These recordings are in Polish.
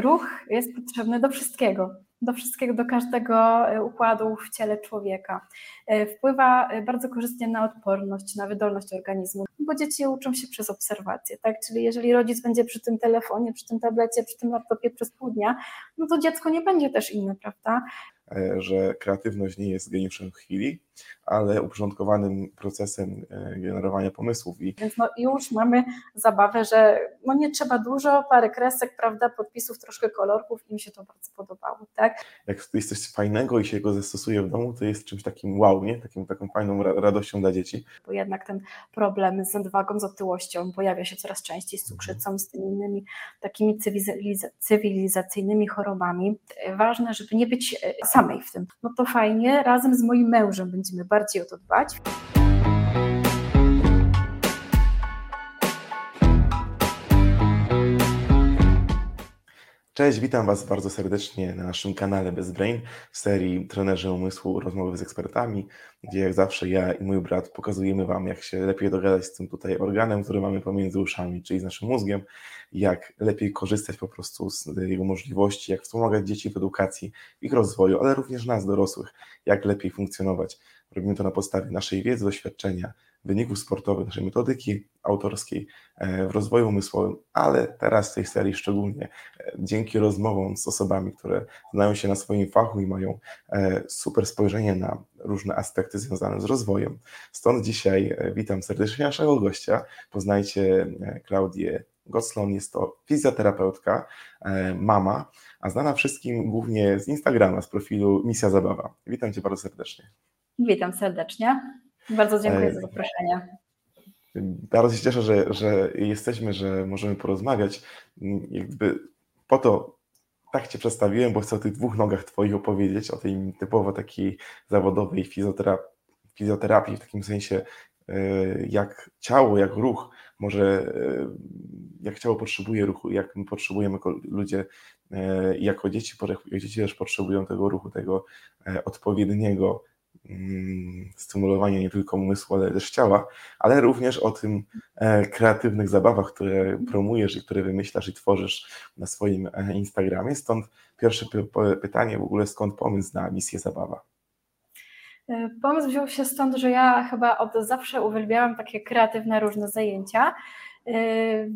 ruch jest potrzebny do wszystkiego do wszystkiego, do każdego e, układu w ciele człowieka. E, wpływa e, bardzo korzystnie na odporność, na wydolność organizmu, bo dzieci uczą się przez obserwację, tak? Czyli jeżeli rodzic będzie przy tym telefonie, przy tym tablecie, przy tym laptopie przez pół dnia, no to dziecko nie będzie też inne, prawda? że kreatywność nie jest geniuszem chwili, ale uporządkowanym procesem e, generowania pomysłów. I... Więc no już mamy zabawę, że no nie trzeba dużo, parę kresek, prawda, podpisów, troszkę kolorków i mi się to bardzo podobało, tak? Jak jest coś fajnego i się go zastosuje w domu, to jest czymś takim wow, nie? Takim, taką fajną radością dla dzieci. Bo jednak ten problem z nadwagą, z otyłością pojawia się coraz częściej z cukrzycą i z tymi innymi takimi cywilizacyjnymi chorobami. Ważne, żeby nie być e, samej w tym. No to fajnie, razem z moim mężem będziemy bardziej o to dbać. Cześć, witam Was bardzo serdecznie na naszym kanale BezBrain w serii Trenerzy Umysłu Rozmowy z ekspertami, gdzie jak zawsze ja i mój brat pokazujemy Wam, jak się lepiej dogadać z tym tutaj organem, który mamy pomiędzy uszami, czyli z naszym mózgiem, jak lepiej korzystać po prostu z jego możliwości, jak wspomagać dzieci w edukacji, w ich rozwoju, ale również nas, dorosłych, jak lepiej funkcjonować Robimy to na podstawie naszej wiedzy, doświadczenia, wyników sportowych, naszej metodyki autorskiej e, w rozwoju umysłowym, ale teraz w tej serii szczególnie e, dzięki rozmowom z osobami, które znają się na swoim fachu i mają e, super spojrzenie na różne aspekty związane z rozwojem. Stąd dzisiaj witam serdecznie naszego gościa. Poznajcie Klaudię Gosslon, jest to fizjoterapeutka, mama, a znana wszystkim głównie z Instagrama, z profilu Misja Zabawa. Witam Cię bardzo serdecznie. Witam serdecznie. Bardzo dziękuję za zaproszenie. Bardzo się cieszę, że, że jesteśmy, że możemy porozmawiać. Jakby po to tak Cię przedstawiłem, bo chcę o tych dwóch nogach Twoich opowiedzieć, o tej typowo takiej zawodowej fizjoterapii, fizjoterapii w takim sensie, e, jak ciało, jak ruch może, e, jak ciało potrzebuje ruchu, jak my potrzebujemy jako ludzie, e, jako dzieci, jak dzieci też potrzebują tego ruchu, tego odpowiedniego stymulowanie nie tylko umysłu, ale też ciała, ale również o tym e, kreatywnych zabawach, które promujesz i które wymyślasz i tworzysz na swoim e, Instagramie. Stąd pierwsze pytanie w ogóle, skąd pomysł na misję zabawa? E, pomysł wziął się stąd, że ja chyba od zawsze uwielbiałam takie kreatywne różne zajęcia.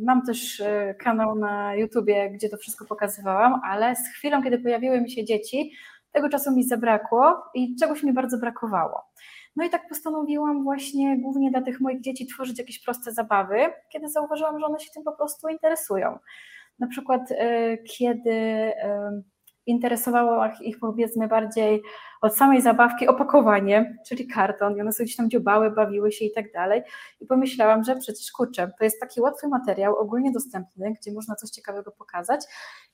Mam też kanał na YouTubie, gdzie to wszystko pokazywałam, ale z chwilą, kiedy pojawiły mi się dzieci, tego czasu mi zabrakło i czegoś mi bardzo brakowało. No i tak postanowiłam właśnie głównie dla tych moich dzieci tworzyć jakieś proste zabawy, kiedy zauważyłam, że one się tym po prostu interesują. Na przykład, e, kiedy interesowało ich powiedzmy bardziej od samej zabawki opakowanie, czyli karton i one sobie gdzieś tam dziobały, bawiły się i tak dalej i pomyślałam, że przecież kurczę, to jest taki łatwy materiał, ogólnie dostępny, gdzie można coś ciekawego pokazać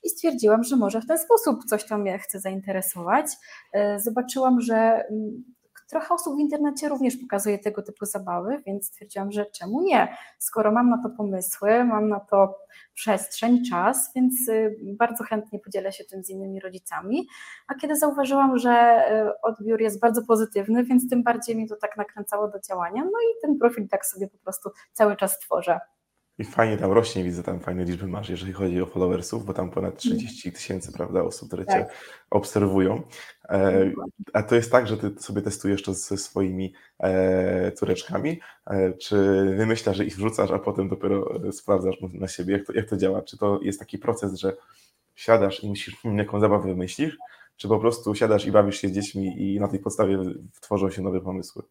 i stwierdziłam, że może w ten sposób coś tam mnie chce zainteresować. E, zobaczyłam, że mm, Trochę osób w internecie również pokazuje tego typu zabawy, więc stwierdziłam, że czemu nie? Skoro mam na to pomysły, mam na to przestrzeń, czas, więc y, bardzo chętnie podzielę się tym z innymi rodzicami. A kiedy zauważyłam, że y, odbiór jest bardzo pozytywny, więc tym bardziej mi to tak nakręcało do działania. No i ten profil tak sobie po prostu cały czas tworzę. I fajnie tam rośnie, widzę tam fajne liczby masz, jeżeli chodzi o followersów, bo tam ponad 30 tysięcy, prawda, osób, które tak. Cię obserwują. E, a to jest tak, że Ty sobie testujesz to ze swoimi e, córeczkami, e, czy wymyślasz, że ich wrzucasz, a potem dopiero e, sprawdzasz na siebie, jak to, jak to działa? Czy to jest taki proces, że siadasz i musisz, jaką zabawę wymyślisz, czy po prostu siadasz i bawisz się z dziećmi i na tej podstawie tworzą się nowe pomysły?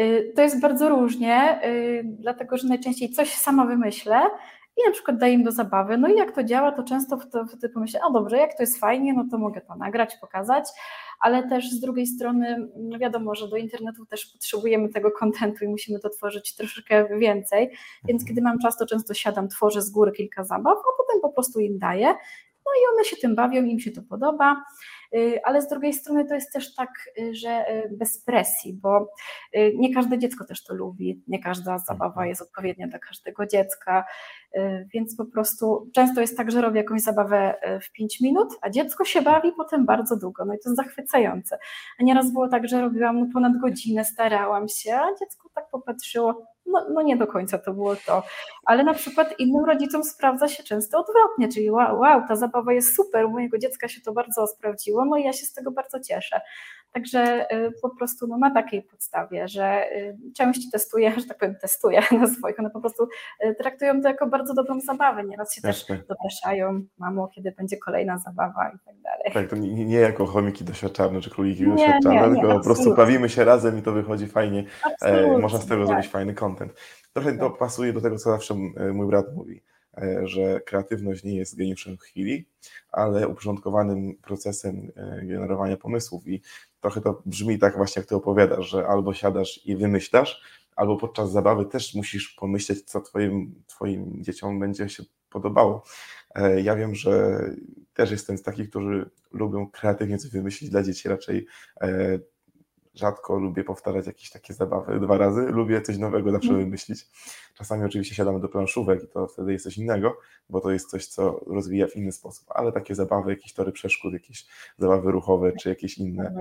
Y, to jest bardzo różnie, y, dlatego że najczęściej coś sama wymyślę i na przykład daję im do zabawy. No i jak to działa, to często wtedy pomyślę, o dobrze, jak to jest fajnie, no to mogę to nagrać, pokazać, ale też z drugiej strony no wiadomo, że do internetu też potrzebujemy tego kontentu i musimy to tworzyć troszeczkę więcej, więc kiedy mam czas, to często siadam, tworzę z góry kilka zabaw, a potem po prostu im daję, no i one się tym bawią, im się to podoba. Y, ale z drugiej strony to jest też tak, y, że y, bez presji, bo nie każde dziecko też to lubi, nie każda zabawa mhm. jest odpowiednia dla każdego dziecka, więc po prostu często jest tak, że robię jakąś zabawę w 5 minut, a dziecko się bawi potem bardzo długo, no i to jest zachwycające. A nieraz było tak, że robiłam no ponad godzinę, starałam się, a dziecko tak popatrzyło, no, no nie do końca to było to. Ale na przykład innym rodzicom sprawdza się często odwrotnie, czyli wow, wow, ta zabawa jest super, u mojego dziecka się to bardzo sprawdziło, no i ja się z tego bardzo cieszę. Także y, po prostu no, na takiej podstawie, że y, część testuje, że tak powiem, testuje na swoich, one po prostu y, traktują to jako bardzo dobrą zabawę. Nieraz się Jasne. też dopraszają, mamo, kiedy będzie kolejna zabawa i tak dalej. Tak, to nie, nie jako chomiki doświadczalne czy króliki nie, doświadczalne, nie, tylko po prostu bawimy się razem i to wychodzi fajnie. E, można z tego tak. zrobić fajny content. Trochę to tak. pasuje do tego, co zawsze mój brat mówi E, że kreatywność nie jest geniuszem chwili, ale uporządkowanym procesem e, generowania pomysłów i trochę to brzmi tak właśnie, jak ty opowiadasz, że albo siadasz i wymyślasz, albo podczas zabawy też musisz pomyśleć, co twoim, twoim dzieciom będzie się podobało. E, ja wiem, że też jestem z takich, którzy lubią kreatywnie coś wymyślić dla dzieci, raczej rzadko lubię powtarzać jakieś takie zabawy dwa razy, lubię coś nowego zawsze mm. wymyślić. Czasami oczywiście siadamy do planszówek i to wtedy jest coś innego, bo to jest coś, co rozwija w inny sposób, ale takie zabawy, jakieś tory przeszkód, jakieś zabawy ruchowe, czy jakieś inne,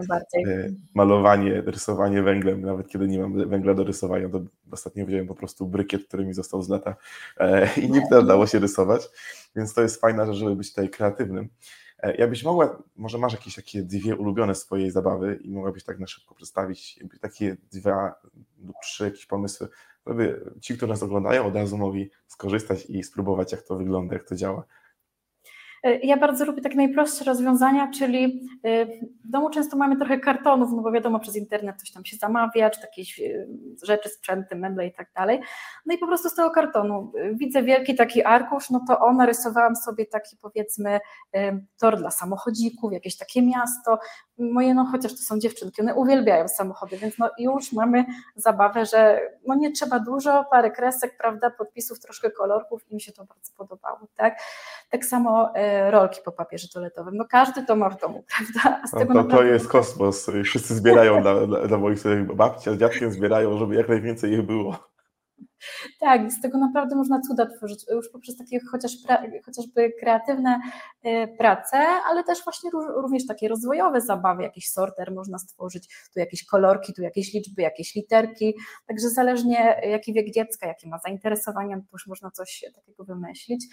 e, malowanie, rysowanie węglem, nawet kiedy nie mam węgla do rysowania, to ostatnio wziąłem po prostu brykiet, który mi został z lata e, i nie dało się rysować, więc to jest fajna rzecz, żeby być tutaj kreatywnym. E, jakbyś mogła, może masz jakieś takie dwie ulubione swojej zabawy i mogłabyś tak na szybko przedstawić takie dwa lub trzy jakieś pomysły, żeby ci, którzy nas oglądają, od razu mogli skorzystać i spróbować, jak to wygląda, jak to działa. E, ja bardzo lubię takie najprostsze rozwiązania, czyli e, w domu często mamy trochę kartonów, no bo wiadomo, przez internet coś tam się zamawia, czy jakieś e, rzeczy, sprzęty, meble i tak dalej. No i po prostu z tego kartonu widzę wielki taki arkusz, no to o, narysowałam sobie taki powiedzmy tor dla samochodzików, jakieś takie miasto. Moje, no chociaż to są dziewczynki, one uwielbiają samochody, więc no już mamy zabawę, że no nie trzeba dużo, parę kresek, prawda, podpisów, troszkę kolorków i mi się to bardzo podobało, tak? Tak samo rolki po papierze toaletowym. No każdy to ma w domu, prawda? No to, naprawdę... to jest kosmos. Wszyscy zbierają dla, dla, dla moich babcia z dziadkiem zbierają, żeby jak najwięcej ich było. Tak, z tego naprawdę można cuda tworzyć, już poprzez takie chociaż pra, chociażby kreatywne y, prace, ale też właśnie również takie rozwojowe zabawy, jakiś sorter można stworzyć, tu jakieś kolorki, tu jakieś liczby, jakieś literki, także zależnie jaki wiek dziecka, jakie ma zainteresowania, to już można coś takiego wymyślić.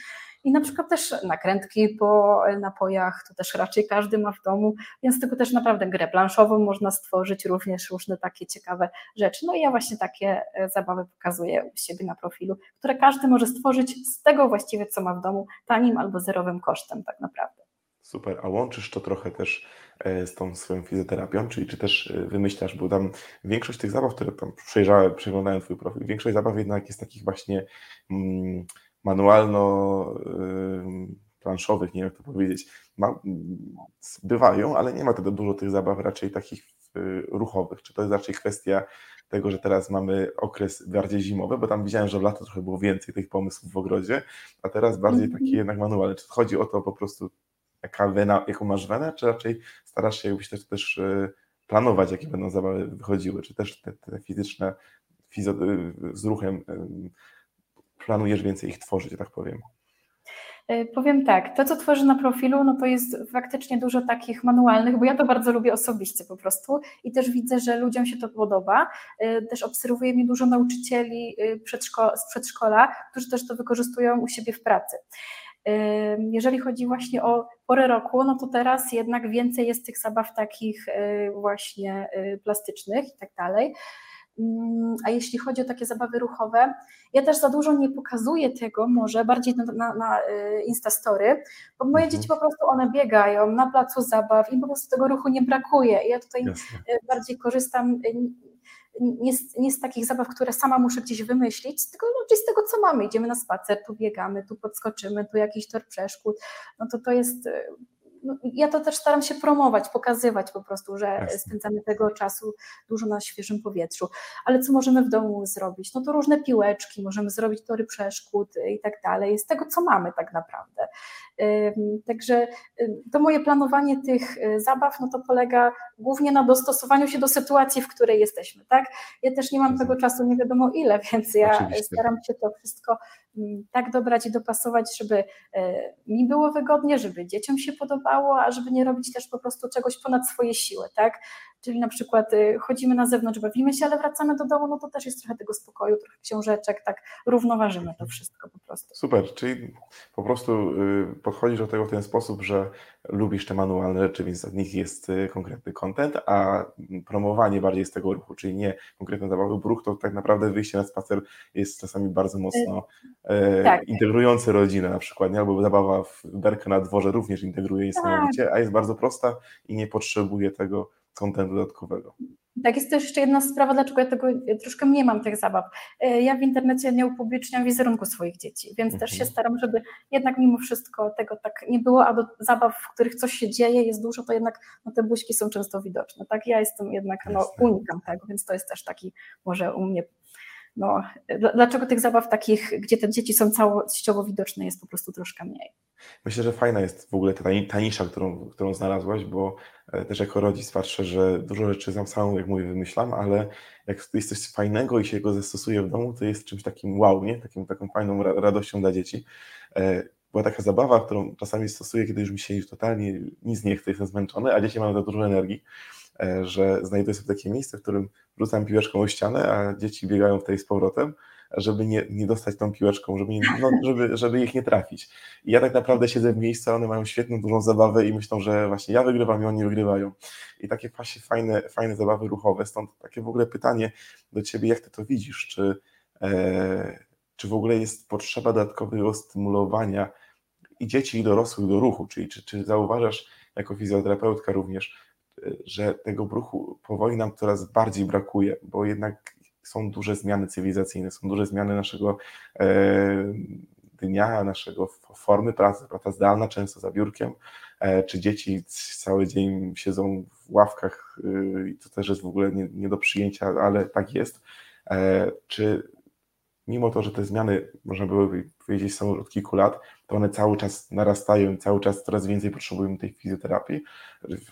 I na przykład też nakrętki po napojach, to też raczej każdy ma w domu, więc tego też naprawdę grę planszową można stworzyć, również różne takie ciekawe rzeczy. No i ja właśnie takie e, zabawy pokazuję u siebie na profilu, które każdy może stworzyć z tego właściwie, co ma w domu, tanim albo zerowym kosztem tak naprawdę. Super, a łączysz to trochę też e, z tą swoją fizjoterapią, czyli czy też e, wymyślasz, bo tam większość tych zabaw, które tam przejrzałem, przeglądałem Twój profil, większość zabaw jednak jest takich właśnie mm, manualno-planszowych, nie wiem jak to powiedzieć, Ma, bywają, ale nie ma wtedy dużo tych zabaw raczej takich ruchowych. Czy to jest raczej kwestia tego, że teraz mamy okres bardziej zimowy, bo tam widziałem, że w lato trochę było więcej tych pomysłów w ogrodzie, a teraz bardziej taki mhm. jednak manualny. Czy chodzi o to po prostu, jaka wena, jaką masz wenę, czy raczej starasz się jakbyś też, też e, planować, jakie będą zabawy wychodziły, czy też te, te fizyczne, fizo, e, z ruchem planujesz więcej ich tworzyć, tak powiem? E, powiem tak, to co tworzę na profilu, no to jest faktycznie dużo takich manualnych, bo ja to bardzo lubię osobiście po prostu i też widzę, że ludziom się to podoba. E, też obserwuję mi dużo nauczycieli e, przedszko z przedszkola, którzy też to wykorzystują u siebie w pracy. Jeżeli chodzi właśnie o porę roku, no to teraz jednak więcej jest tych zabaw takich właśnie plastycznych i tak dalej. Mm, a jeśli chodzi o takie zabawy ruchowe, ja też za dużo nie pokazuję tego, może bardziej na, na, na y, Instastory, bo moje mhm. dzieci po prostu one biegają na placu zabaw i po prostu tego ruchu nie brakuje. I ja tutaj Jasne. Y, bardziej korzystam y, nie z, nie z, takich zabaw, które sama muszę gdzieś wymyślić, tylko no, z tego, co mamy. Idziemy na spacer, tu biegamy, tu podskoczymy, tu jakiś tor przeszkód. No to to jest no, ja to też staram się promować, pokazywać po prostu, że Jasne. spędzamy tego czasu dużo na świeżym powietrzu. Ale co możemy w domu zrobić? No to różne piłeczki, możemy zrobić tory przeszkód i tak dalej, z tego, co mamy tak naprawdę. Także to moje planowanie tych y, zabaw, no to polega głównie na dostosowaniu się do sytuacji, w której jesteśmy, tak? Ja też nie mam tego czasu nie wiadomo ile, więc ja Oczywiście. staram się to wszystko tak dobrać i dopasować, żeby e, mi było wygodnie, żeby dzieciom się podobało, a żeby nie robić też po prostu czegoś ponad swoje siły, tak? Czyli na przykład y, chodzimy na zewnątrz, bawimy się, ale wracamy do domu, no to też jest trochę tego spokoju, trochę książeczek, tak równoważymy to wszystko po prostu. Super, czyli po prostu y, podchodzisz do tego w ten sposób, że lubisz te manualne rzeczy, więc w nich jest y, konkretny content, a promowanie bardziej z tego ruchu, czyli nie konkretne zabawy, bo ruch to tak naprawdę wyjście na spacer jest czasami bardzo mocno tak. integrujący rodzinę na przykład, nie? albo zabawa w berkę na dworze również integruje niesamowicie, tak. a jest bardzo prosta i nie potrzebuje tego kontentu dodatkowego. Tak, jest też jeszcze jedna sprawa, dlaczego ja tego troszkę nie mam tych zabaw. E, ja w internecie nie upubliczniam wizerunku swoich dzieci, więc mhm. też się mhm. staram, żeby jednak mimo wszystko tego tak nie było, a do zabaw, w których coś się dzieje, jest dużo, to jednak no, te buźki są często widoczne. Tak, ja jestem jednak, no, unikam tego, więc to jest też taki może u mnie no, dlaczego tych zabaw takich, gdzie te dzieci są całościowo widoczne, jest po prostu troszkę mniej. Myślę, że fajna jest w ogóle ta, ta nisza, którą, którą znalazłaś, bo e, też jako rodzic patrzę, że dużo rzeczy sam sam, jak mówię, wymyślam, ale jak jest coś fajnego i się go zastosuje w domu, to jest czymś takim wow, nie? Takim, taką fajną radością dla dzieci. E, była taka zabawa, którą czasami stosuję, kiedy już mi się już totalnie nic nie chce, jestem zmęczony, a dzieci mają za dużo energii, że znajduję sobie takie miejsce, w którym rzucam piłeczką o ścianę, a dzieci biegają w tej z powrotem żeby nie, nie dostać tą piłeczką, żeby, nie, no, żeby, żeby ich nie trafić. I ja tak naprawdę siedzę w miejscu, one mają świetną, dużą zabawę i myślą, że właśnie ja wygrywam i oni wygrywają. I takie właśnie fajne, fajne zabawy ruchowe, stąd takie w ogóle pytanie do Ciebie, jak Ty to widzisz, czy, e, czy w ogóle jest potrzeba dodatkowego stymulowania i dzieci, i dorosłych do ruchu, czyli czy, czy zauważasz jako fizjoterapeutka również, e, że tego ruchu powoli nam coraz bardziej brakuje, bo jednak są duże zmiany cywilizacyjne, są duże zmiany naszego e, dnia, naszego formy pracy, praca zdalna, często za biurkiem, e, czy dzieci cały dzień siedzą w ławkach e, i to też jest w ogóle nie, nie do przyjęcia, ale tak jest. Czy mimo to, że te zmiany, można by powiedzieć, są od kilku lat, to one cały czas narastają cały czas coraz więcej potrzebujemy tej fizjoterapii,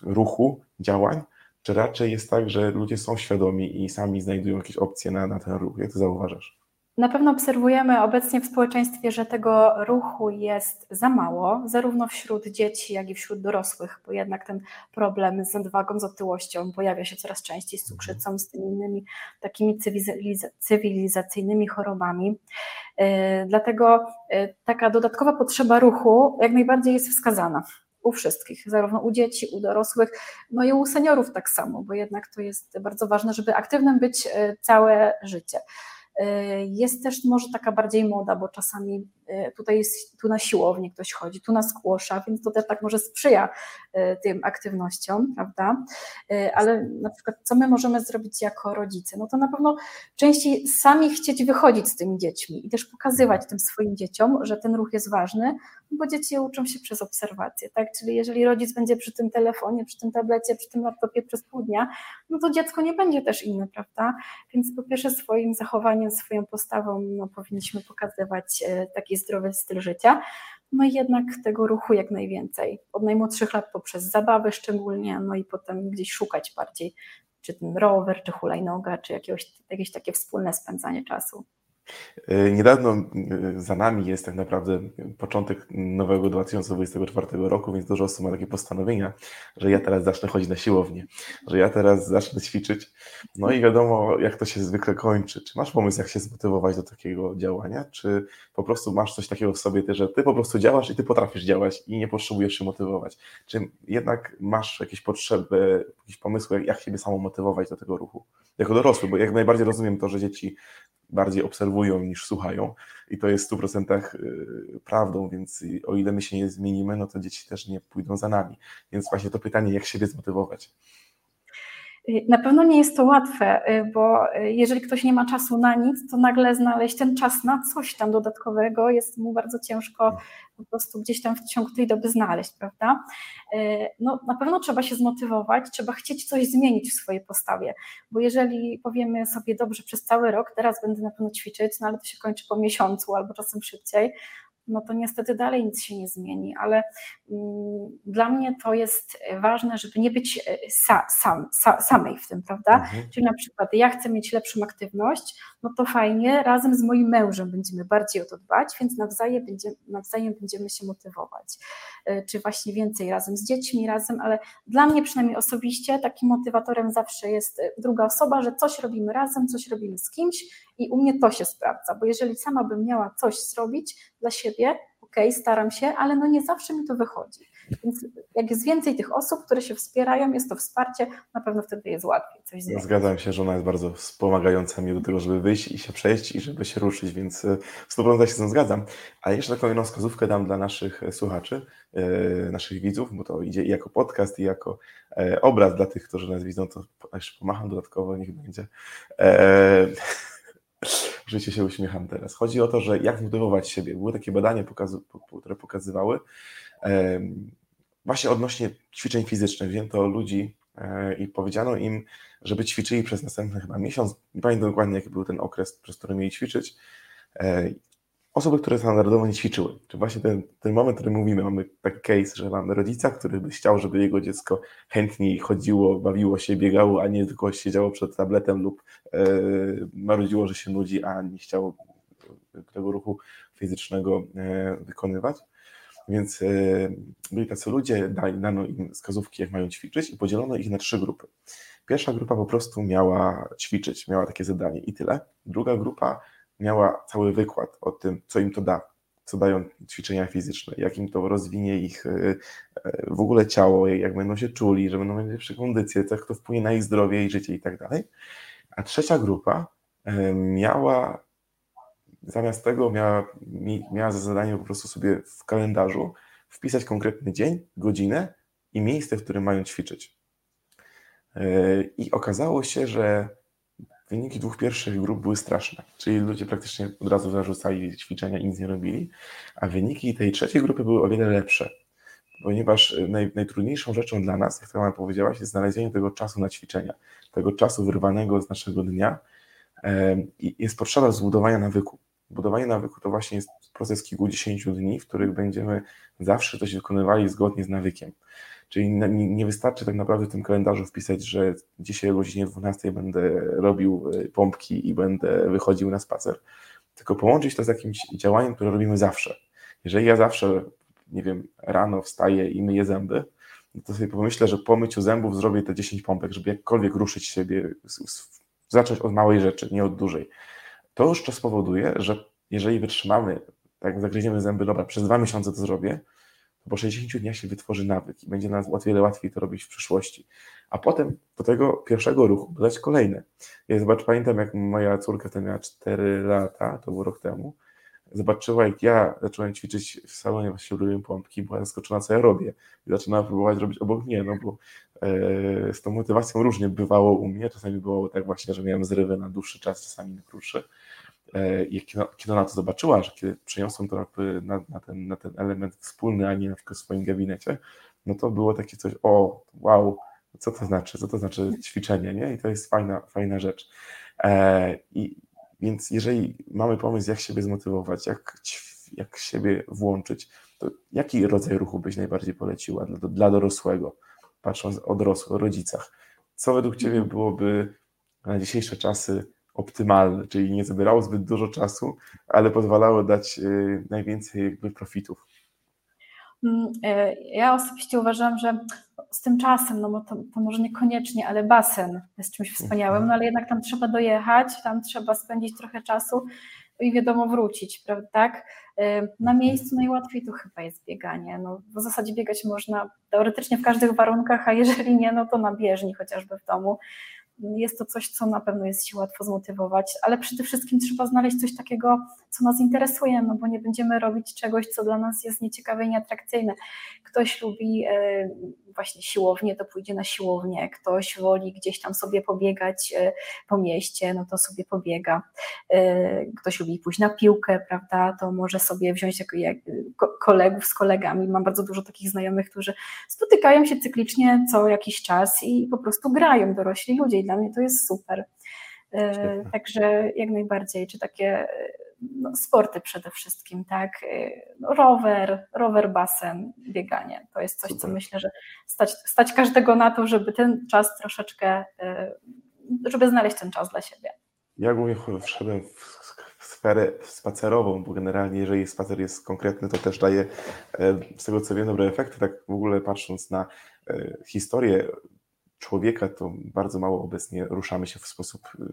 ruchu, działań, czy raczej jest tak, że ludzie są świadomi i sami znajdują jakieś opcje na, na ten ruch? Jak to zauważasz? Na pewno obserwujemy obecnie w społeczeństwie, że tego ruchu jest za mało, zarówno wśród dzieci, jak i wśród dorosłych, bo jednak ten problem z nadwagą, z otyłością pojawia się coraz częściej z cukrzycą, z tymi innymi takimi cywilizacyjnymi chorobami. Yy, dlatego yy, taka dodatkowa potrzeba ruchu jak najbardziej jest wskazana u wszystkich, zarówno u dzieci, u dorosłych, no i u seniorów tak samo, bo jednak to jest bardzo ważne, żeby aktywnym być e, całe życie. E, jest też może taka bardziej moda, bo czasami e, tutaj jest, tu na siłownię ktoś chodzi, tu na skłosza, więc to też tak może sprzyja e, tym aktywnościom, prawda? Ale na przykład co my możemy zrobić jako rodzice? No to na pewno częściej sami chcieć wychodzić z tymi dziećmi i też pokazywać tym swoim dzieciom, że ten ruch jest ważny, bo dzieci uczą się przez obserwację, tak? Czyli jeżeli rodzic będzie przy tym telefonie, przy tym tablecie, przy tym laptopie przez pół dnia, no to dziecko nie będzie też inne, prawda? Więc po pierwsze swoim zachowaniem, swoją postawą no, powinniśmy pokazywać e, taki zdrowy styl życia, no i jednak tego ruchu jak najwięcej. Od najmłodszych lat poprzez zabawy szczególnie, no i potem gdzieś szukać bardziej, czy ten rower, czy hulajnoga, czy jakiegoś, jakieś takie wspólne spędzanie czasu. E, niedawno e, za nami jest tak naprawdę początek nowego 2024 roku, więc dużo osób ma takie postanowienia, że ja teraz zacznę chodzić na siłownię, że ja teraz zacznę ćwiczyć. No i wiadomo, jak to się zwykle kończy. Czy masz pomysł, jak się zmotywować do takiego działania, czy po prostu masz coś takiego w sobie, że ty po prostu działasz i ty potrafisz działać i nie potrzebujesz się motywować? Czy jednak masz jakieś potrzeby, jakieś pomysły, jak siebie samo motywować do tego ruchu? Jako dorosły, bo jak najbardziej rozumiem to, że dzieci bardziej obserwują niż słuchają i to jest w 100% y, prawdą, więc o ile my się nie zmienimy, no to dzieci też nie pójdą za nami. Więc właśnie to pytanie, jak siebie zmotywować. Na pewno nie jest to łatwe, y, bo y, jeżeli ktoś nie ma czasu na nic, to nagle znaleźć ten czas na coś tam dodatkowego jest mu bardzo ciężko po prostu gdzieś tam w ciągu tej doby znaleźć, prawda? Y, no, na pewno trzeba się zmotywować, trzeba chcieć coś zmienić w swojej postawie, bo jeżeli powiemy sobie dobrze przez cały rok, teraz będę na pewno ćwiczyć, no ale to się kończy po miesiącu albo czasem szybciej, no to niestety dalej nic się nie zmieni, ale mm, dla mnie to jest ważne, żeby nie być e, sa, sam, sa, samej w tym, prawda? Mhm. Czyli na przykład ja chcę mieć lepszą aktywność, no to fajnie, razem z moim mężem będziemy bardziej o to dbać, więc nawzajem, będzie, nawzajem będziemy się motywować. E, czy właśnie więcej razem z dziećmi, razem, ale dla mnie przynajmniej osobiście takim motywatorem zawsze jest e, druga osoba, że coś robimy razem, coś robimy z kimś i u mnie to się sprawdza, bo jeżeli sama bym miała coś zrobić dla siebie, okej, okay, staram się, ale no nie zawsze mi to wychodzi. Więc jak jest więcej tych osób, które się wspierają, jest to wsparcie, na pewno wtedy jest łatwiej coś zrobić. Zgadzam się, że ona jest bardzo wspomagająca mi do tego, żeby wyjść i się przejść i żeby się ruszyć, więc e, w 100% się z tym zgadzam. A jeszcze taką jedną wskazówkę dam dla naszych e, słuchaczy, e, naszych widzów, bo to idzie i jako podcast, i jako obraz dla tych, którzy nas widzą, to jeszcze pomacham dodatkowo, niech będzie. Życie się uśmiecham teraz. Chodzi o to, że jak zmotywować siebie. Były takie badania, które pokazywały właśnie odnośnie ćwiczeń fizycznych. Wzięto ludzi e, i powiedziano im, żeby ćwiczyli przez następny chyba miesiąc. Nie pamiętam dokładnie, jaki był ten okres, przez który mieli ćwiczyć. Osoby, które standardowo nie ćwiczyły. Czy właśnie ten, ten moment, o którym mówimy, mamy taki case, że mamy rodzica, który by chciał, żeby jego dziecko chętniej chodziło, bawiło się, biegało, a nie tylko siedziało przed tabletem lub e, marudziło, że się nudzi, a nie chciało tego ruchu fizycznego e, wykonywać. Więc e, byli tacy ludzie, dano im wskazówki, jak mają ćwiczyć i podzielono ich na trzy grupy. Pierwsza grupa po prostu miała ćwiczyć, miała takie zadanie i tyle. Druga grupa miała cały wykład o tym, co im to da, co dają ćwiczenia fizyczne, jak im to rozwinie ich e, e, w ogóle ciało, jak będą się czuli, że będą mieć lepsze kondycje, jak to wpłynie na ich zdrowie i życie i tak dalej. A trzecia grupa e, miała zamiast tego miała, miała za zadanie po prostu sobie w kalendarzu wpisać konkretny dzień, godzinę i miejsce, w którym mają ćwiczyć. I okazało się, że Wyniki dwóch pierwszych grup były straszne, czyli ludzie praktycznie od razu zarzucali ćwiczenia i nic nie robili, a wyniki tej trzeciej grupy były o wiele lepsze, ponieważ naj, najtrudniejszą rzeczą dla nas, jak sama powiedziałaś, jest znalezienie tego czasu na ćwiczenia, tego czasu wyrwanego z naszego dnia i jest potrzeba zbudowania nawyku. Budowanie nawyku to właśnie jest proces kilkudziesięciu dni, w których będziemy zawsze coś wykonywali zgodnie z nawykiem. Czyli nie wystarczy tak naprawdę w tym kalendarzu wpisać, że dzisiaj o godzinie 12 będę robił e, pompki i będę wychodził na spacer, tylko połączyć to z jakimś działaniem, które robimy zawsze. Jeżeli ja zawsze, nie wiem, rano wstaję i myję zęby, to sobie pomyślę, że po myciu zębów zrobię te 10 pompek, żeby jakkolwiek ruszyć siebie, zacząć od małej rzeczy, nie od dużej. To już to spowoduje, że jeżeli wytrzymamy, tak zagryziemy zęby, dobra, przez dwa miesiące to zrobię, po 60 dniach się wytworzy nawyk i będzie nas o wiele łatwiej to robić w przyszłości. A potem do tego pierwszego ruchu dodać kolejne. Ja zobacz, pamiętam jak moja córka wtedy miała 4 lata, to był rok temu, zobaczyła jak ja zacząłem ćwiczyć w salonie, właśnie robiłem pompki, była zaskoczona co ja robię i zaczynała próbować robić obok mnie, no bo e, z tą motywacją różnie bywało u mnie, czasami było tak właśnie, że miałem zrywy na dłuższy czas, czasami na krótszy. E, i kiedy ona to zobaczyła, że kiedy przeniosłem to na, na, ten, na ten element wspólny, a nie na przykład w swoim gabinecie, no to było takie coś, o, wow, co to znaczy, co to znaczy ćwiczenie, nie? I to jest fajna, fajna rzecz. E, I więc jeżeli mamy pomysł, jak siebie zmotywować, jak, jak siebie włączyć, to jaki rodzaj ruchu byś najbardziej poleciła dla, dla dorosłego, patrząc o dorosłych, o rodzicach? Co według Ciebie byłoby na dzisiejsze czasy optymalne, czyli nie zabierało zbyt dużo czasu, ale pozwalało dać y, najwięcej jakby profitów. Mm, e, ja osobiście uważam, że z tym czasem, no bo to, to, może niekoniecznie, ale basen jest czymś wspaniałym, no ale jednak tam trzeba dojechać, tam trzeba spędzić trochę czasu i wiadomo wrócić, prawda? Tak? E, na miejscu najłatwiej to chyba jest bieganie. No, w zasadzie biegać można teoretycznie w każdych warunkach, a jeżeli nie, no to na bieżni chociażby w domu jest to coś, co na pewno jest się łatwo zmotywować, ale przede wszystkim trzeba znaleźć coś takiego, co nas interesuje, no bo nie będziemy robić czegoś, co dla nas jest nieciekawe i nieatrakcyjne. Ktoś lubi e, właśnie siłownię, to pójdzie na siłownię, ktoś woli gdzieś tam sobie pobiegać e, po mieście, no to sobie pobiega. E, ktoś lubi pójść na piłkę, prawda, to może sobie wziąć kolegów z kolegami. Mam bardzo dużo takich znajomych, którzy spotykają się cyklicznie co jakiś czas i po prostu grają dorośli ludzie i dla mnie to jest super. Świetnie. Także jak najbardziej, czy takie no, sporty przede wszystkim, tak? No, rower, rower, basen, bieganie. To jest coś, Super. co myślę, że stać, stać każdego na to, żeby ten czas troszeczkę, żeby znaleźć ten czas dla siebie. Ja głównie wszedłem w sferę spacerową, bo generalnie jeżeli spacer jest konkretny, to też daje z tego co wiem dobre efekty. Tak w ogóle patrząc na historię człowieka, to bardzo mało obecnie ruszamy się w sposób y,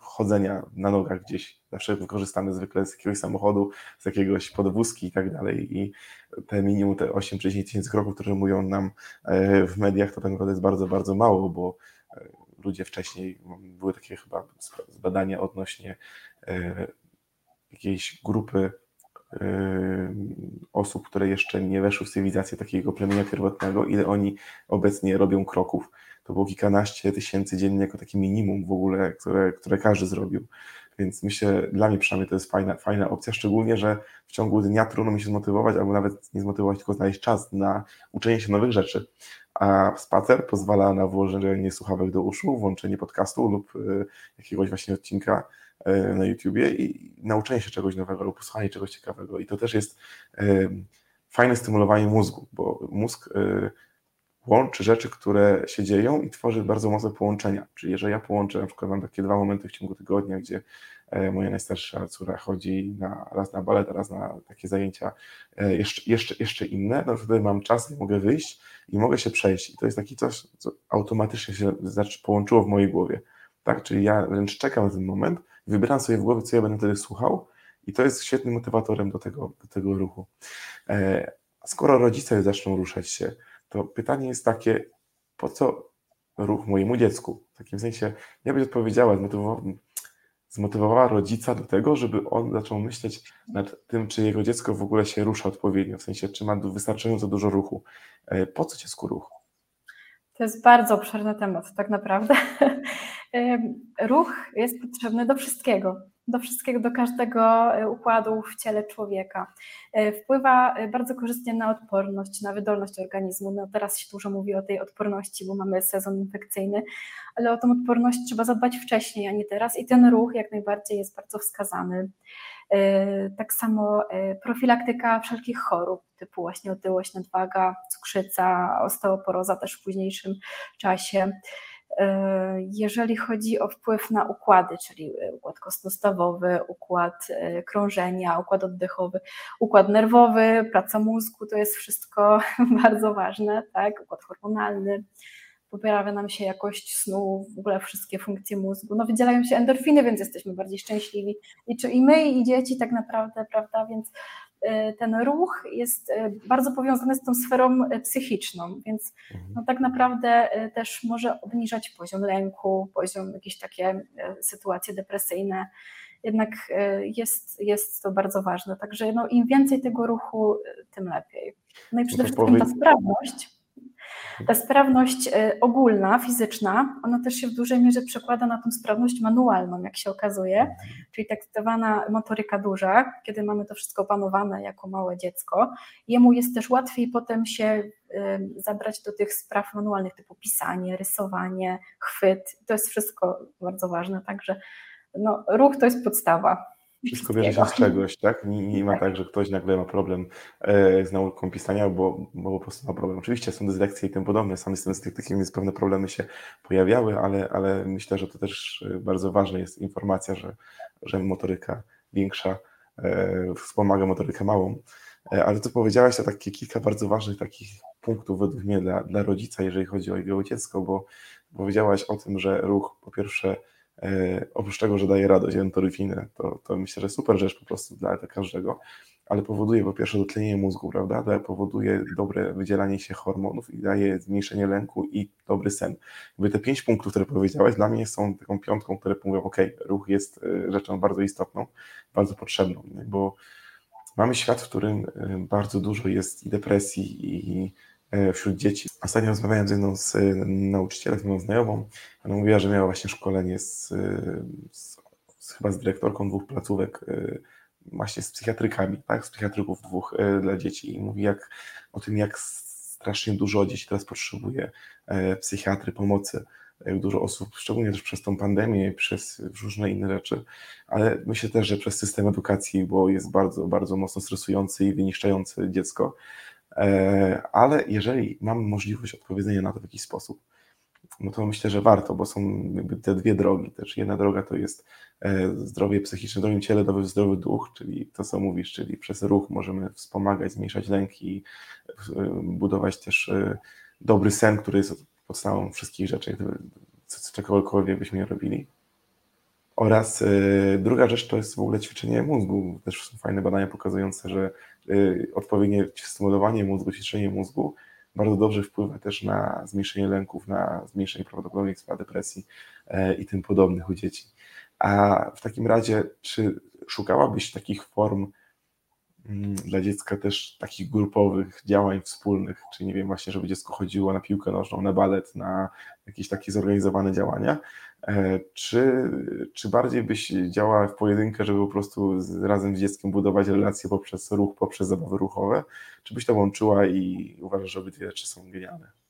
chodzenia na nogach gdzieś. Zawsze wykorzystamy zwykle z jakiegoś samochodu, z jakiegoś podwózki i tak dalej. I te minimum, te 8-10 tysięcy kroków, które mówią nam e, w mediach, to tak naprawdę jest bardzo, bardzo mało, bo e, ludzie wcześniej, były takie chyba badania odnośnie e, jakiejś grupy osób, które jeszcze nie weszły w cywilizację takiego plemienia pierwotnego, ile oni obecnie robią kroków to było kilkanaście tysięcy dziennie jako takie minimum w ogóle, które, które każdy zrobił. Więc myślę, dla mnie przynajmniej to jest fajna, fajna opcja, szczególnie, że w ciągu dnia trudno mi się zmotywować, albo nawet nie zmotywować, tylko znaleźć czas na uczenie się nowych rzeczy. A spacer pozwala na włożenie słuchawek do uszu, włączenie podcastu lub y, jakiegoś właśnie odcinka y, na YouTubie i nauczenie się czegoś nowego lub posłuchanie czegoś ciekawego. I to też jest y, fajne stymulowanie mózgu, bo mózg łączy rzeczy, które się dzieją i tworzy bardzo mocne połączenia. Czyli jeżeli ja połączę, na przykład mam takie dwa momenty w ciągu tygodnia, gdzie e, moja najstarsza córa chodzi na, raz na balet, raz na takie zajęcia e, jeszcze, jeszcze, jeszcze inne, no wtedy mam czas, nie mogę wyjść i mogę się przejść. I to jest taki coś, co automatycznie się znaczy, połączyło w mojej głowie. Tak? Czyli ja wręcz czekam na ten moment, wybieram sobie w głowie, co ja będę wtedy słuchał i to jest świetnym motywatorem do tego, do tego ruchu. E, skoro rodzice zaczną ruszać się, to pytanie jest takie, po co ruch mojemu dziecku? W takim sensie, ja odpowiedziała, zmotywowała, zmotywowała rodzica do tego, żeby on zaczął myśleć nad tym, czy jego dziecko w ogóle się rusza odpowiednio, w sensie, czy ma wystarczająco dużo ruchu. E, po co dziecku ruch? To jest bardzo obszerny temat, tak naprawdę. Ruch jest potrzebny do wszystkiego do wszystkiego, do każdego e, układu w ciele człowieka. E, wpływa e, bardzo korzystnie na odporność, na wydolność organizmu. No teraz się dużo mówi o tej odporności, bo mamy sezon infekcyjny, ale o tą odporność trzeba zadbać wcześniej, a nie teraz i ten ruch jak najbardziej jest bardzo wskazany. Tak samo profilaktyka wszelkich chorób, typu właśnie otyłość, nadwaga, cukrzyca, osteoporoza też w późniejszym czasie. E, jeżeli chodzi o wpływ na układy, czyli układ kostnostawowy, układ e, krążenia, układ oddechowy, układ nerwowy, praca mózgu, to jest wszystko bardzo ważne, tak? Układ hormonalny, poprawia nam się jakość snu, w ogóle wszystkie funkcje mózgu. No wydzielają się endorfiny, więc jesteśmy bardziej szczęśliwi. I, czy, i my, i dzieci tak naprawdę, prawda? Więc E, ten ruch jest e, bardzo powiązany z tą sferą e, psychiczną, więc mhm. no tak naprawdę też może obniżać poziom lęku, poziom jakieś takie sytuacje depresyjne. Jednak jest, jest to bardzo ważne. Także no, im więcej tego ruchu, tym lepiej. No i przede no wszystkim ta sprawność ta sprawność e, ogólna, fizyczna, ona też się w dużej mierze przekłada na tą sprawność manualną, jak się okazuje, czyli tak zwana motoryka duża, kiedy mamy to wszystko opanowane jako małe dziecko. Jemu jest też łatwiej potem się zabrać do tych spraw manualnych, typu pisanie, rysowanie, chwyt. To jest wszystko bardzo ważne, także no, ruch to jest podstawa. Wszystko bierze się z czegoś, tak? Nie, nie ma tak. tak, że ktoś nagle ma problem e, z nauką pisania, bo, bo po prostu ma problem. Oczywiście są dyslekcje i tym podobne, same z tym dyslektykami, więc pewne problemy się pojawiały, ale, ale myślę, że to też e, bardzo ważna jest informacja, że, że motoryka większa e, wspomaga motorykę małą. Ale tu powiedziałaś to takie kilka bardzo ważnych takich punktów według mnie dla, dla rodzica, jeżeli chodzi o jego dziecko, bo powiedziałaś o tym, że ruch po pierwsze oprócz tego, że daje radość, endorfinę, to, to myślę, że super rzecz po prostu dla każdego, ale powoduje po pierwsze dotlenienie mózgu, prawda? Powoduje dobre wydzielanie się hormonów i daje zmniejszenie lęku i dobry sen. Jakby te pięć punktów, które powiedziałeś, dla mnie są taką piątką, które mówią, ok, ruch jest e, rzeczą bardzo istotną, bardzo potrzebną, bo mamy świat, w którym e, bardzo dużo jest i depresji, i E, wśród dzieci. Ostatnio rozmawiałem z jedną z e, nauczycielek, z moją znajomą. Ona mówiła, że miała właśnie szkolenie z, e, z, z chyba z dyrektorką dwóch placówek, właśnie z psychiatrykami, tak, z psychiatryków dwóch dla dzieci i mówi jak, o tym, jak strasznie dużo dzieci teraz potrzebuje psychiatry, pomocy jak dużo osób, szczególnie też przez tą pandemię, przez różne inne rzeczy, ale myślę też, że przez system edukacji, bo jest bardzo, bardzo mocno stresujący i wyniszczający dziecko. E, ale jeżeli mamy możliwość odpowiedzenia na to w jakiś sposób, no to myślę, że warto, bo są te dwie drogi też. Jedna droga to jest e, zdrowie psychiczne drugim ciele, to zdrowy duch, czyli to, co mówisz, czyli przez ruch możemy wspomagać, zmniejszać lęki, e, budować też dobry sen, który jest podstawą wszystkich rzeczy, czegokolwiek byśmy robili. Oraz druga rzecz to jest w ogóle ćwiczenie mózgu. Też są fajne badania pokazujące, że odpowiednie stymulowanie mózgu, ćwiczenie mózgu bardzo dobrze wpływa też na zmniejszenie lęków, na zmniejszenie prawdopodobieństwa depresji y, i tym podobnych u dzieci. A w takim razie, czy szukałabyś takich form dla dziecka też takich grupowych działań wspólnych, czy nie wiem, właśnie, żeby dziecko chodziło na piłkę nożną, na balet, na jakieś takie zorganizowane działania, e, czy, czy bardziej byś działała w pojedynkę, żeby po prostu z, razem z dzieckiem budować relacje poprzez ruch, poprzez zabawy ruchowe, czy byś to łączyła i uważasz, że obydwie rzeczy są genialne?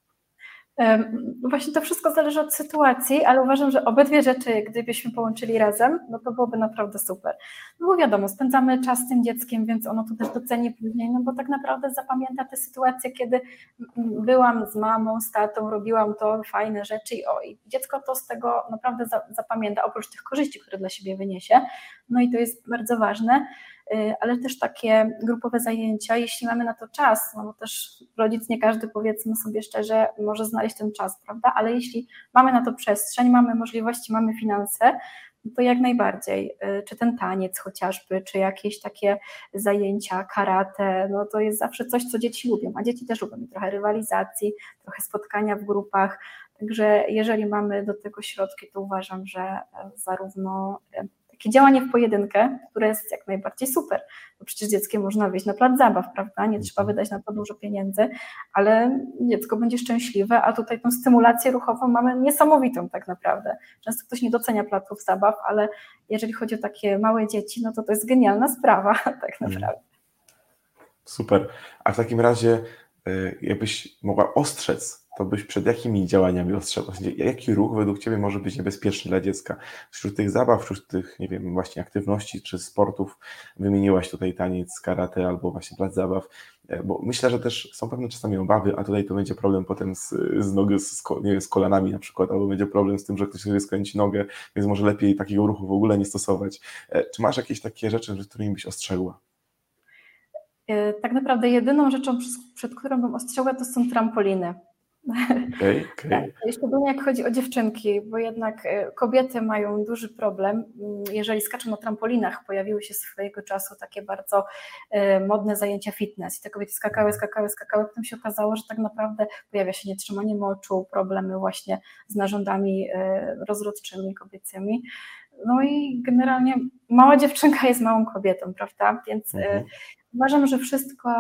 Właśnie to wszystko zależy od sytuacji, ale uważam, że obydwie rzeczy, gdybyśmy połączyli razem, no to byłoby naprawdę super. No bo wiadomo, spędzamy czas z tym dzieckiem, więc ono to też doceni później, no bo tak naprawdę zapamięta te sytuacje, kiedy byłam z mamą, z tatą, robiłam to, fajne rzeczy i o, i dziecko to z tego naprawdę zapamięta, oprócz tych korzyści, które dla siebie wyniesie. No i to jest bardzo ważne. Y, ale też takie grupowe zajęcia, jeśli mamy na to czas, no bo też rodzic nie każdy, powiedzmy sobie szczerze, może znaleźć ten czas, prawda? Ale jeśli mamy na to przestrzeń, mamy możliwości, mamy finanse, to jak najbardziej, y, czy ten taniec chociażby, czy jakieś takie zajęcia, karate, no to jest zawsze coś, co dzieci lubią, a dzieci też lubią. Trochę rywalizacji, trochę spotkania w grupach, także jeżeli mamy do tego środki, to uważam, że e, zarówno e, takie działanie w pojedynkę, które jest jak najbardziej super, bo przecież dzieckiem można wyjść na plac zabaw, prawda? Nie trzeba wydać na to dużo pieniędzy, ale dziecko będzie szczęśliwe, a tutaj tą stymulację ruchową mamy niesamowitą tak naprawdę. Często ktoś nie docenia placów zabaw, ale jeżeli chodzi o takie małe dzieci, no to to jest genialna sprawa tak mhm. naprawdę. Super. A w takim razie y, jakbyś mogła ostrzec to byś przed jakimi działaniami ostrzegał? Jaki ruch według Ciebie może być niebezpieczny dla dziecka? Wśród tych zabaw, wśród tych, nie wiem, właśnie aktywności czy sportów, wymieniłaś tutaj taniec, karate albo właśnie plac zabaw, e, bo myślę, że też są pewne czasami obawy, a tutaj to będzie problem potem z, z nogi, z, nie wiem, z kolanami na przykład, albo będzie problem z tym, że ktoś sobie skręci nogę, więc może lepiej takiego ruchu w ogóle nie stosować. E, czy masz jakieś takie rzeczy, którymi byś ostrzegła? E, tak naprawdę jedyną rzeczą, przed którą bym ostrzegła, to są trampoliny Okay, okay. Tak, szczególnie jak chodzi o dziewczynki, bo jednak e, kobiety mają duży problem. Mm, jeżeli skaczą na trampolinach, pojawiły się swojego czasu takie bardzo e, modne zajęcia fitness i te kobiety skakały, skakały, skakały, potem się okazało, że tak naprawdę pojawia się nietrzymanie moczu, problemy właśnie z narządami e, rozrodczymi kobiecymi. No i generalnie mała dziewczynka jest małą kobietą, prawda? Więc mhm. Uważam, że wszystko,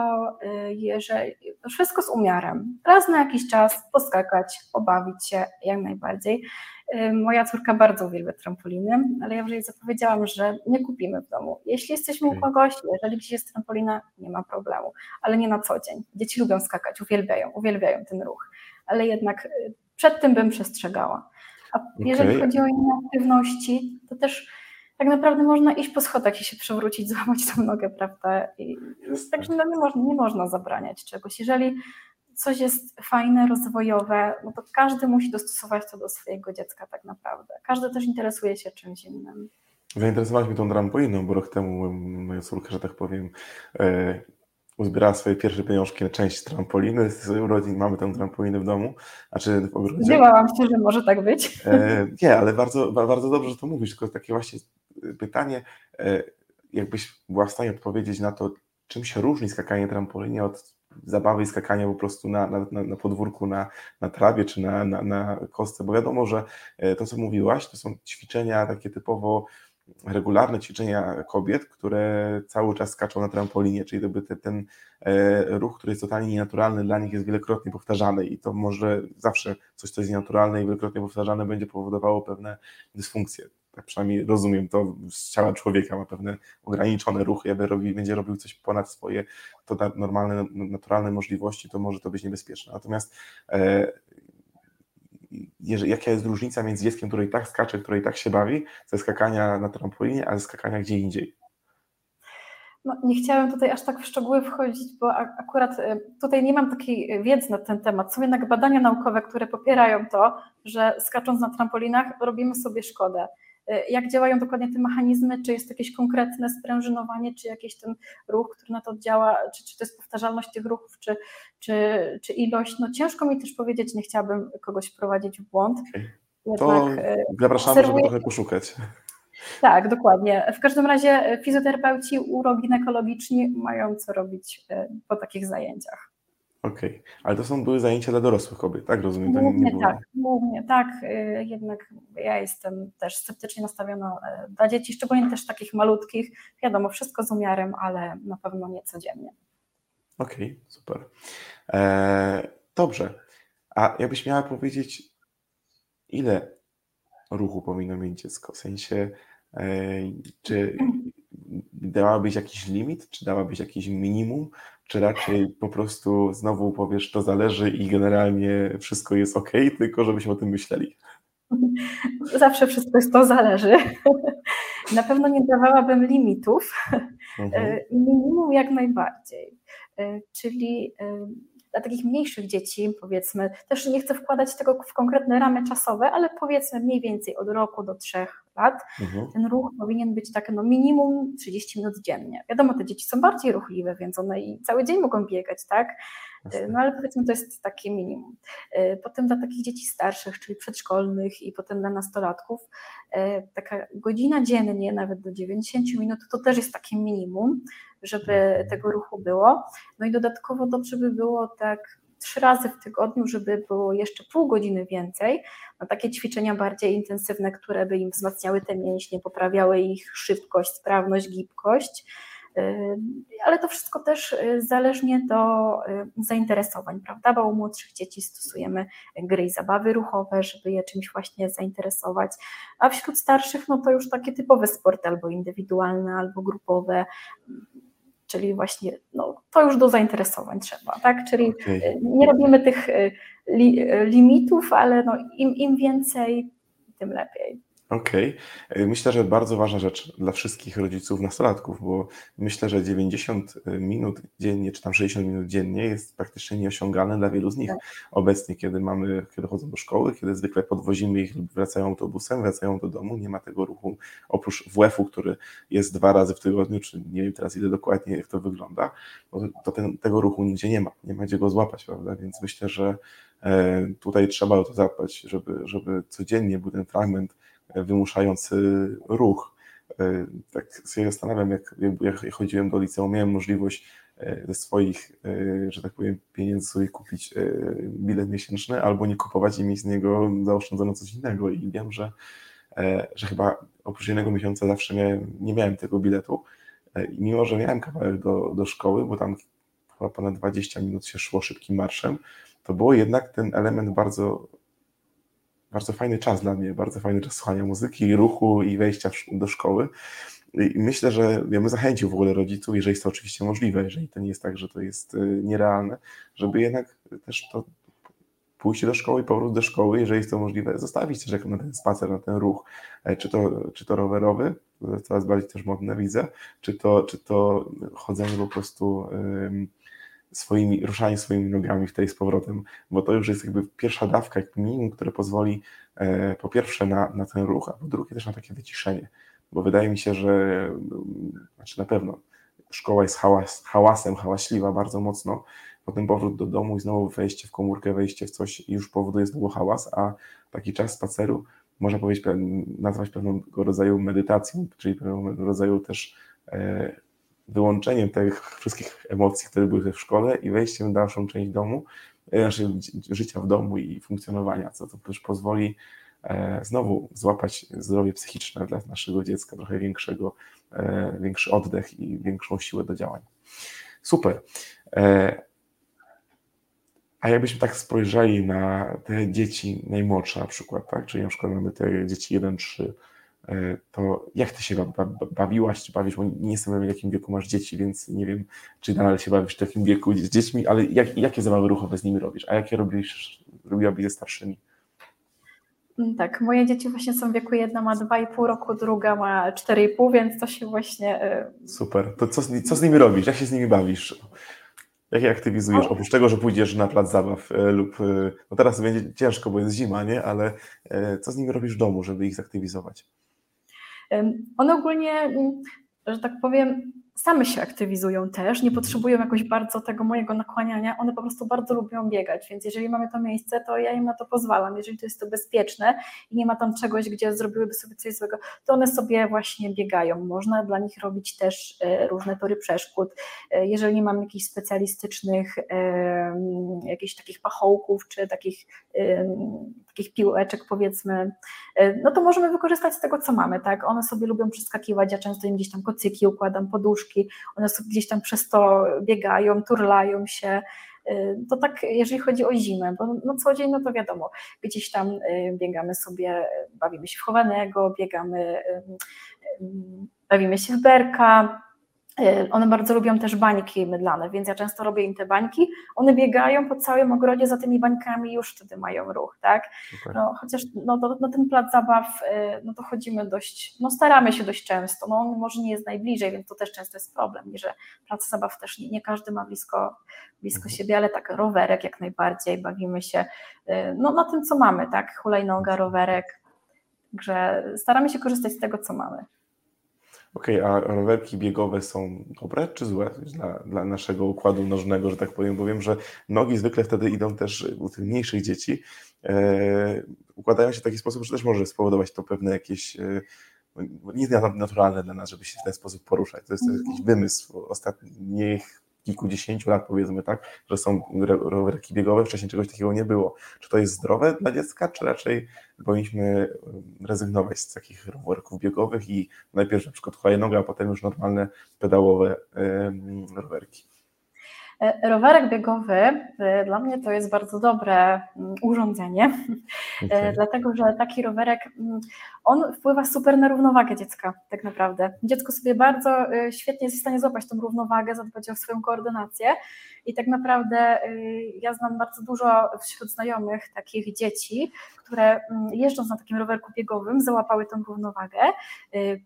y, jeżeli, wszystko z umiarem. Raz na jakiś czas poskakać, pobawić się jak najbardziej. Y, moja córka bardzo uwielbia trampoliny, ale ja już jej zapowiedziałam, że nie kupimy w domu. Jeśli jesteśmy u kogoś, jeżeli gdzieś jest trampolina, nie ma problemu, ale nie na co dzień. Dzieci lubią skakać, uwielbiają, uwielbiają ten ruch, ale jednak przed tym bym przestrzegała. A jeżeli okay. chodzi o inne aktywności, to też tak naprawdę można iść po schodach i się przewrócić, złamać tą nogę, prawda? I także no, nie, można, nie można zabraniać czegoś. Jeżeli coś jest fajne, rozwojowe, no to każdy musi dostosować to do swojego dziecka tak naprawdę. Każdy też interesuje się czymś innym. Zainteresowałaś mnie tą trampoliną, bo rok temu moja córka, że tak powiem, e, uzbierała swoje pierwsze pieniążki na część trampoliny. Z urodzin mamy tę trampolinę w domu, znaczy w ogrodzie. Się, że może tak być. E, nie, ale bardzo, bardzo dobrze, że to mówisz, tylko takie właśnie pytanie, e, jakbyś była w stanie odpowiedzieć na to, czym się różni skakanie trampolinie od zabawy i skakania po prostu na, na, na podwórku, na, na trawie czy na, na, na kostce, bo wiadomo, że e, to, co mówiłaś, to są ćwiczenia takie typowo regularne ćwiczenia kobiet, które cały czas skaczą na trampolinie, czyli to by ten, ten e, ruch, który jest totalnie nienaturalny dla nich jest wielokrotnie powtarzany i to może zawsze coś, co jest nienaturalne i wielokrotnie powtarzane będzie powodowało pewne dysfunkcje tak przynajmniej rozumiem to, z ciała człowieka ma pewne ograniczone ruchy, jakby robi, będzie robił coś ponad swoje to normalne, naturalne możliwości, to może to być niebezpieczne. Natomiast e, jeżeli, jaka jest różnica między dzieckiem, które i tak skacze, które i tak się bawi, ze skakania na trampolinie, a ze skakania gdzie indziej? No, nie chciałem tutaj aż tak w szczegóły wchodzić, bo akurat e, tutaj nie mam takiej wiedzy na ten temat. Są jednak badania naukowe, które popierają to, że skacząc na trampolinach robimy sobie szkodę. E, jak działają dokładnie te mechanizmy, czy jest jakieś konkretne sprężynowanie, czy jakiś ten ruch, który na to działa, czy, czy to jest powtarzalność tych ruchów, czy, czy, czy ilość. No ciężko mi też powiedzieć, nie chciałabym kogoś wprowadzić w błąd. Jednak, to e, zapraszamy, żeby trochę poszukać. Tak, dokładnie. W każdym razie fizjoterapeuci uroginekologiczni mają co robić e, po takich zajęciach. Okej, ale to są były zajęcia dla dorosłych kobiet, tak? Rozumiem. Głównie tak, głównie tak. Y, jednak ja jestem też sceptycznie nastawiona e, dla dzieci, szczególnie też takich malutkich. Wiadomo, wszystko z umiarem, ale na pewno nie codziennie. Okej, super. Eee, dobrze. A jakbyś miała powiedzieć, ile ruchu powinno mieć dziecko? W sensie, e, czy dałabyś jakiś limit, czy dałabyś jakiś minimum, czy raczej po prostu znowu powiesz, to zależy i generalnie wszystko jest ok, tylko żebyśmy o tym myśleli? Zawsze wszystko jest to zależy. Na pewno nie dawałabym limitów. Mhm. E, minimum jak najbardziej. E, czyli dla takich mniejszych dzieci, powiedzmy, też nie chcę wkładać tego w konkretne ramy czasowe, ale powiedzmy mniej więcej od roku do trzech lat, mhm. ten ruch powinien być tak no minimum 30 minut dziennie. Wiadomo, te dzieci są bardziej ruchliwe, więc one i cały dzień mogą biegać, tak? No ale powiedzmy, to jest takie minimum. E, potem dla takich dzieci starszych, czyli przedszkolnych i potem dla nastolatków, e, taka godzina dziennie, nawet do 90 minut, to też jest takie minimum, żeby tego ruchu było. No i dodatkowo dobrze by było tak trzy razy w tygodniu, żeby było jeszcze pół godziny więcej, na takie ćwiczenia bardziej intensywne, które by im wzmacniały te mięśnie, poprawiały ich szybkość, sprawność, gibkość. Y, ale to wszystko też y, zależnie do y, zainteresowań, prawda? Bo u młodszych dzieci stosujemy gry i zabawy ruchowe, żeby je czymś właśnie zainteresować, a wśród starszych no to już takie typowe sporty albo indywidualne, albo grupowe, czyli właśnie no, to już do zainteresowań trzeba, tak? Czyli okay. nie robimy tych li, limitów, ale no, im, im więcej, tym lepiej. Okej. Okay. Myślę, że bardzo ważna rzecz dla wszystkich rodziców nastolatków, bo myślę, że 90 minut dziennie, czy tam 60 minut dziennie jest praktycznie nieosiągalne dla wielu z nich. Tak. Obecnie, kiedy mamy, kiedy chodzą do szkoły, kiedy zwykle podwozimy ich lub wracają autobusem, wracają do domu, nie ma tego ruchu, oprócz WF-u, który jest dwa razy w tygodniu, czy nie wiem teraz ile dokładnie, jak to wygląda, to ten, tego ruchu nigdzie nie ma, nie ma gdzie go złapać, prawda? Więc myślę, że e, tutaj trzeba o to zadbać, żeby, żeby codziennie był ten fragment wymuszający ruch. E, tak sobie zastanawiam, jak, jak chodziłem do liceum, miałem możliwość e, ze swoich, e, że tak powiem, pieniędzy sobie kupić bilet miesięczny albo nie kupować i mieć z niego zaoszczędzone coś innego. I wiem, że, że chyba oprócz jednego miesiąca zawsze miałem, nie miałem tego biletu. I mimo, że miałem kawałek do, do szkoły, bo tam chyba ponad 20 minut się szło szybkim marszem, to było jednak ten element bardzo bardzo fajny czas dla mnie, bardzo fajny czas słuchania muzyki, ruchu i wejścia do szkoły. I myślę, że ja bym zachęcił w ogóle rodziców, jeżeli jest to oczywiście możliwe, jeżeli to nie jest tak, że to jest y, nierealne, żeby jednak też to pójście do szkoły i powrót do szkoły, jeżeli jest to możliwe, zostawić też na ten spacer, na ten ruch, e, czy to, czy to rowerowy, coraz bardziej też modne widzę, czy to, czy to chodzenie po prostu swoimi, ruszanie swoimi nogami w tej z powrotem, bo to już jest jakby pierwsza dawka, jak minimum, które pozwoli e, po pierwsze na, na ten ruch, a po drugie też na takie wyciszenie, bo wydaje mi się, że znaczy na pewno szkoła jest hałas, hałasem, hałaśliwa bardzo mocno, potem powrót do domu i znowu wejście w komórkę, wejście w coś już powoduje znowu hałas, a taki czas spaceru można powiedzieć, nazwać pewnego rodzaju medytacją, czyli pewnego rodzaju też e, wyłączeniem tych wszystkich emocji, które były w szkole i wejściem w dalszą część domu, naszego znaczy życia w domu i funkcjonowania, co to też pozwoli e, znowu złapać zdrowie psychiczne dla naszego dziecka, trochę większego, e, większy oddech i większą siłę do działań. Super. E, a jakbyśmy tak spojrzeli na te dzieci najmłodsze na przykład, tak? czyli na przykład mamy te dzieci 1-3, E, to jak ty się bawiłaś, czy bawisz, bo nie jestem w jakim wieku masz dzieci, więc nie wiem, czy nadal się bawisz w takim wieku z dziećmi, ale jak, jakie zabawy ruchowe z nimi robisz, a jakie robisz, robiłabyś ze starszymi? Mm, tak, moje dzieci właśnie są w wieku, jedna ma 2,5 roku, druga ma 4,5, więc to się właśnie... Y, Super, to co, co z nimi robisz, jak się z nimi bawisz? Jak je aktywizujesz? Oprócz tego, że pójdziesz na plac zabaw y, lub, no teraz będzie ciężko, bo jest zima, nie? Ale co z nimi robisz w domu, żeby ich zaktywizować? One ogólnie, mm, że tak powiem, same się aktywizują też, nie potrzebują jakoś bardzo tego mojego nakłaniania, one po prostu bardzo lubią biegać, więc jeżeli mamy to miejsce, to ja im na to pozwalam, jeżeli to jest to bezpieczne i nie ma tam czegoś, gdzie zrobiłyby sobie coś złego, to one sobie właśnie biegają. Można dla nich robić też e, różne tory przeszkód, e, jeżeli nie mam jakichś specjalistycznych, jakichś takich pachołków, czy takich, takich piłeczek powiedzmy, e, no to możemy wykorzystać z tego, co mamy, tak, one sobie lubią przeskakiwać, ja często im gdzieś tam kocyki układam, poduszki, one sobie gdzieś tam przez to biegają, turlają się. Y, to tak, jeżeli chodzi o zimę, bo no co dzień, no to wiadomo, gdzieś tam y, biegamy sobie, bawimy się w chowanego, biegamy, y, bawimy się w berka, one bardzo lubią też bańki mydlane, więc ja często robię im te bańki. One biegają po całym ogrodzie za tymi bańkami i już wtedy mają ruch, tak? No, chociaż no, do, na ten plac zabaw e, no to chodzimy dość, no staramy się dość często. No on może nie jest najbliżej, więc to też często jest problem, że plac zabaw też nie, nie każdy ma blisko, blisko mhm. siebie, ale tak rowerek jak najbardziej, bawimy się e, no, na tym, co mamy, tak? Hulajnoga, rowerek. Także staramy się korzystać z tego, co mamy. Okej, okay, a rowerki biegowe są dobre czy złe dla, dla naszego układu nożnego, że tak powiem? Bo wiem, że nogi zwykle wtedy idą też u tych mniejszych dzieci. E, układają się w taki sposób, że też może spowodować to pewne jakieś e, nie naturalne dla nas, żeby się w ten sposób poruszać. To jest, to jest jakiś wymysł ostatnich kilkudziesięciu lat, powiedzmy tak, że są rowerki biegowe, wcześniej czegoś takiego nie było. Czy to jest zdrowe dla dziecka, czy raczej powinniśmy rezygnować z takich rowerków biegowych i najpierw na przykład hulajnoga, a potem już normalne pedałowe rowerki? E, rowerek biegowy e, dla mnie to jest bardzo dobre mm, urządzenie, e, okay. dlatego że taki rowerek, mm, on wpływa super na równowagę dziecka tak naprawdę. Dziecko sobie bardzo świetnie jest w stanie złapać tą równowagę, zadbać o swoją koordynację. I tak naprawdę ja znam bardzo dużo wśród znajomych takich dzieci, które mm, jeżdżąc na takim rowerku biegowym załapały tą równowagę,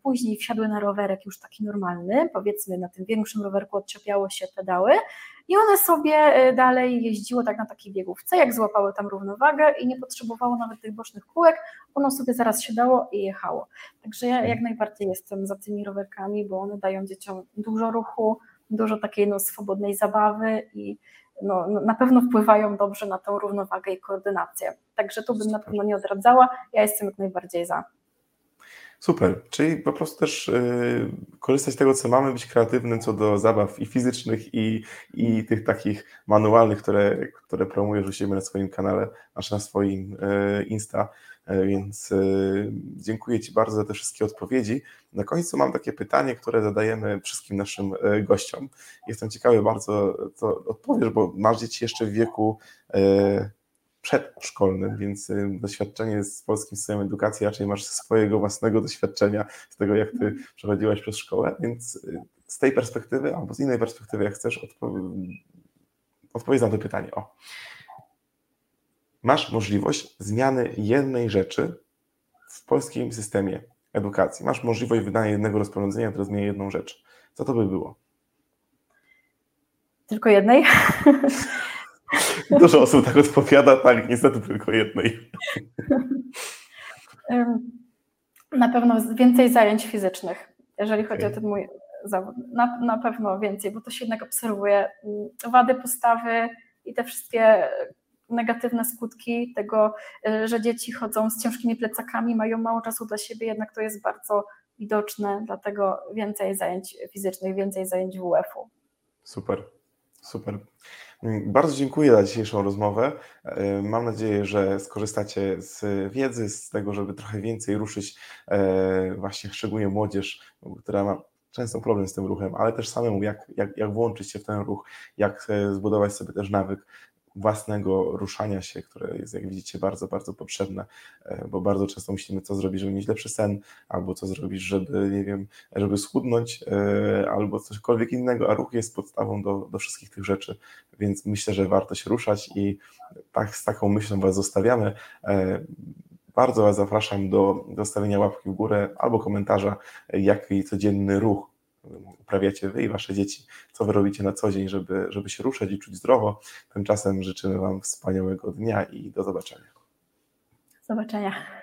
później wsiadły na rowerek już taki normalny, powiedzmy na tym większym rowerku odczepiało się pedały. I one sobie y, dalej jeździło tak na takiej biegówce, jak złapały tam równowagę i nie potrzebowało nawet tych bocznych kółek, ono sobie zaraz siadało i jechało. Także ja jak najbardziej jestem za tymi rowerkami, bo one dają dzieciom dużo ruchu, dużo takiej no, swobodnej zabawy i no, no na pewno wpływają dobrze na tą równowagę i koordynację. Także tu bym na pewno nie odradzała, ja jestem jak najbardziej za. Super, czyli po prostu też y, korzystać z tego, co mamy, być kreatywnym co do zabaw i fizycznych, i, i tych takich manualnych, które, które promujesz u siebie na swoim kanale, znaczy na swoim y, Insta, więc dziękuję Ci bardzo za te wszystkie odpowiedzi. Na końcu mam takie pytanie, które zadajemy wszystkim naszym gościom. Jestem ciekawy bardzo, co odpowiesz, bo masz dzieci jeszcze w wieku przedszkolnym, więc doświadczenie z polskim systemem edukacji raczej masz swojego własnego doświadczenia z tego, jak ty przechodziłaś przez szkołę, więc z tej perspektywy albo z innej perspektywy, jak chcesz, odpowiedz na to pytanie. O. Masz możliwość zmiany jednej rzeczy w polskim systemie edukacji. Masz możliwość wydania jednego rozporządzenia, które zmieni jedną rzecz. Co to by było? Tylko jednej? Dużo osób tak odpowiada, tak, niestety tylko jednej. Na pewno więcej zajęć fizycznych, jeżeli chodzi okay. o ten mój zawód. Na, na pewno więcej, bo to się jednak obserwuje mm, wady postawy i te wszystkie negatywne skutki tego, y, że dzieci chodzą z ciężkimi plecakami, mają mało czasu dla siebie, jednak to jest bardzo widoczne, dlatego więcej zajęć fizycznych, więcej zajęć WF-u. Super, super. Bardzo dziękuję za dzisiejszą rozmowę. E, mam nadzieję, że skorzystacie z wiedzy, z tego, żeby trochę więcej ruszyć e, właśnie szczególnie młodzież, która ma często problem z tym ruchem, ale też samemu jak, jak, jak włączyć się w ten ruch, jak e, zbudować sobie też nawyk własnego ruszania się, które jest, jak widzicie, bardzo, bardzo potrzebne, e, bo bardzo często myślimy, co zrobić, żeby mieć lepszy sen, albo co zrobić, żeby, nie wiem, żeby schudnąć, e, albo cośkolwiek innego, a ruch jest podstawą do, do wszystkich tych rzeczy, więc myślę, że warto się ruszać i tak z taką myślą Was zostawiamy. E, bardzo Was zapraszam do zostawienia łapki w górę albo komentarza, jaki codzienny ruch uprawiacie Wy i Wasze dzieci, co Wy robicie na co dzień, żeby, żeby się ruszać i czuć zdrowo. Tymczasem życzymy Wam wspaniałego dnia i do zobaczenia. Do zobaczenia.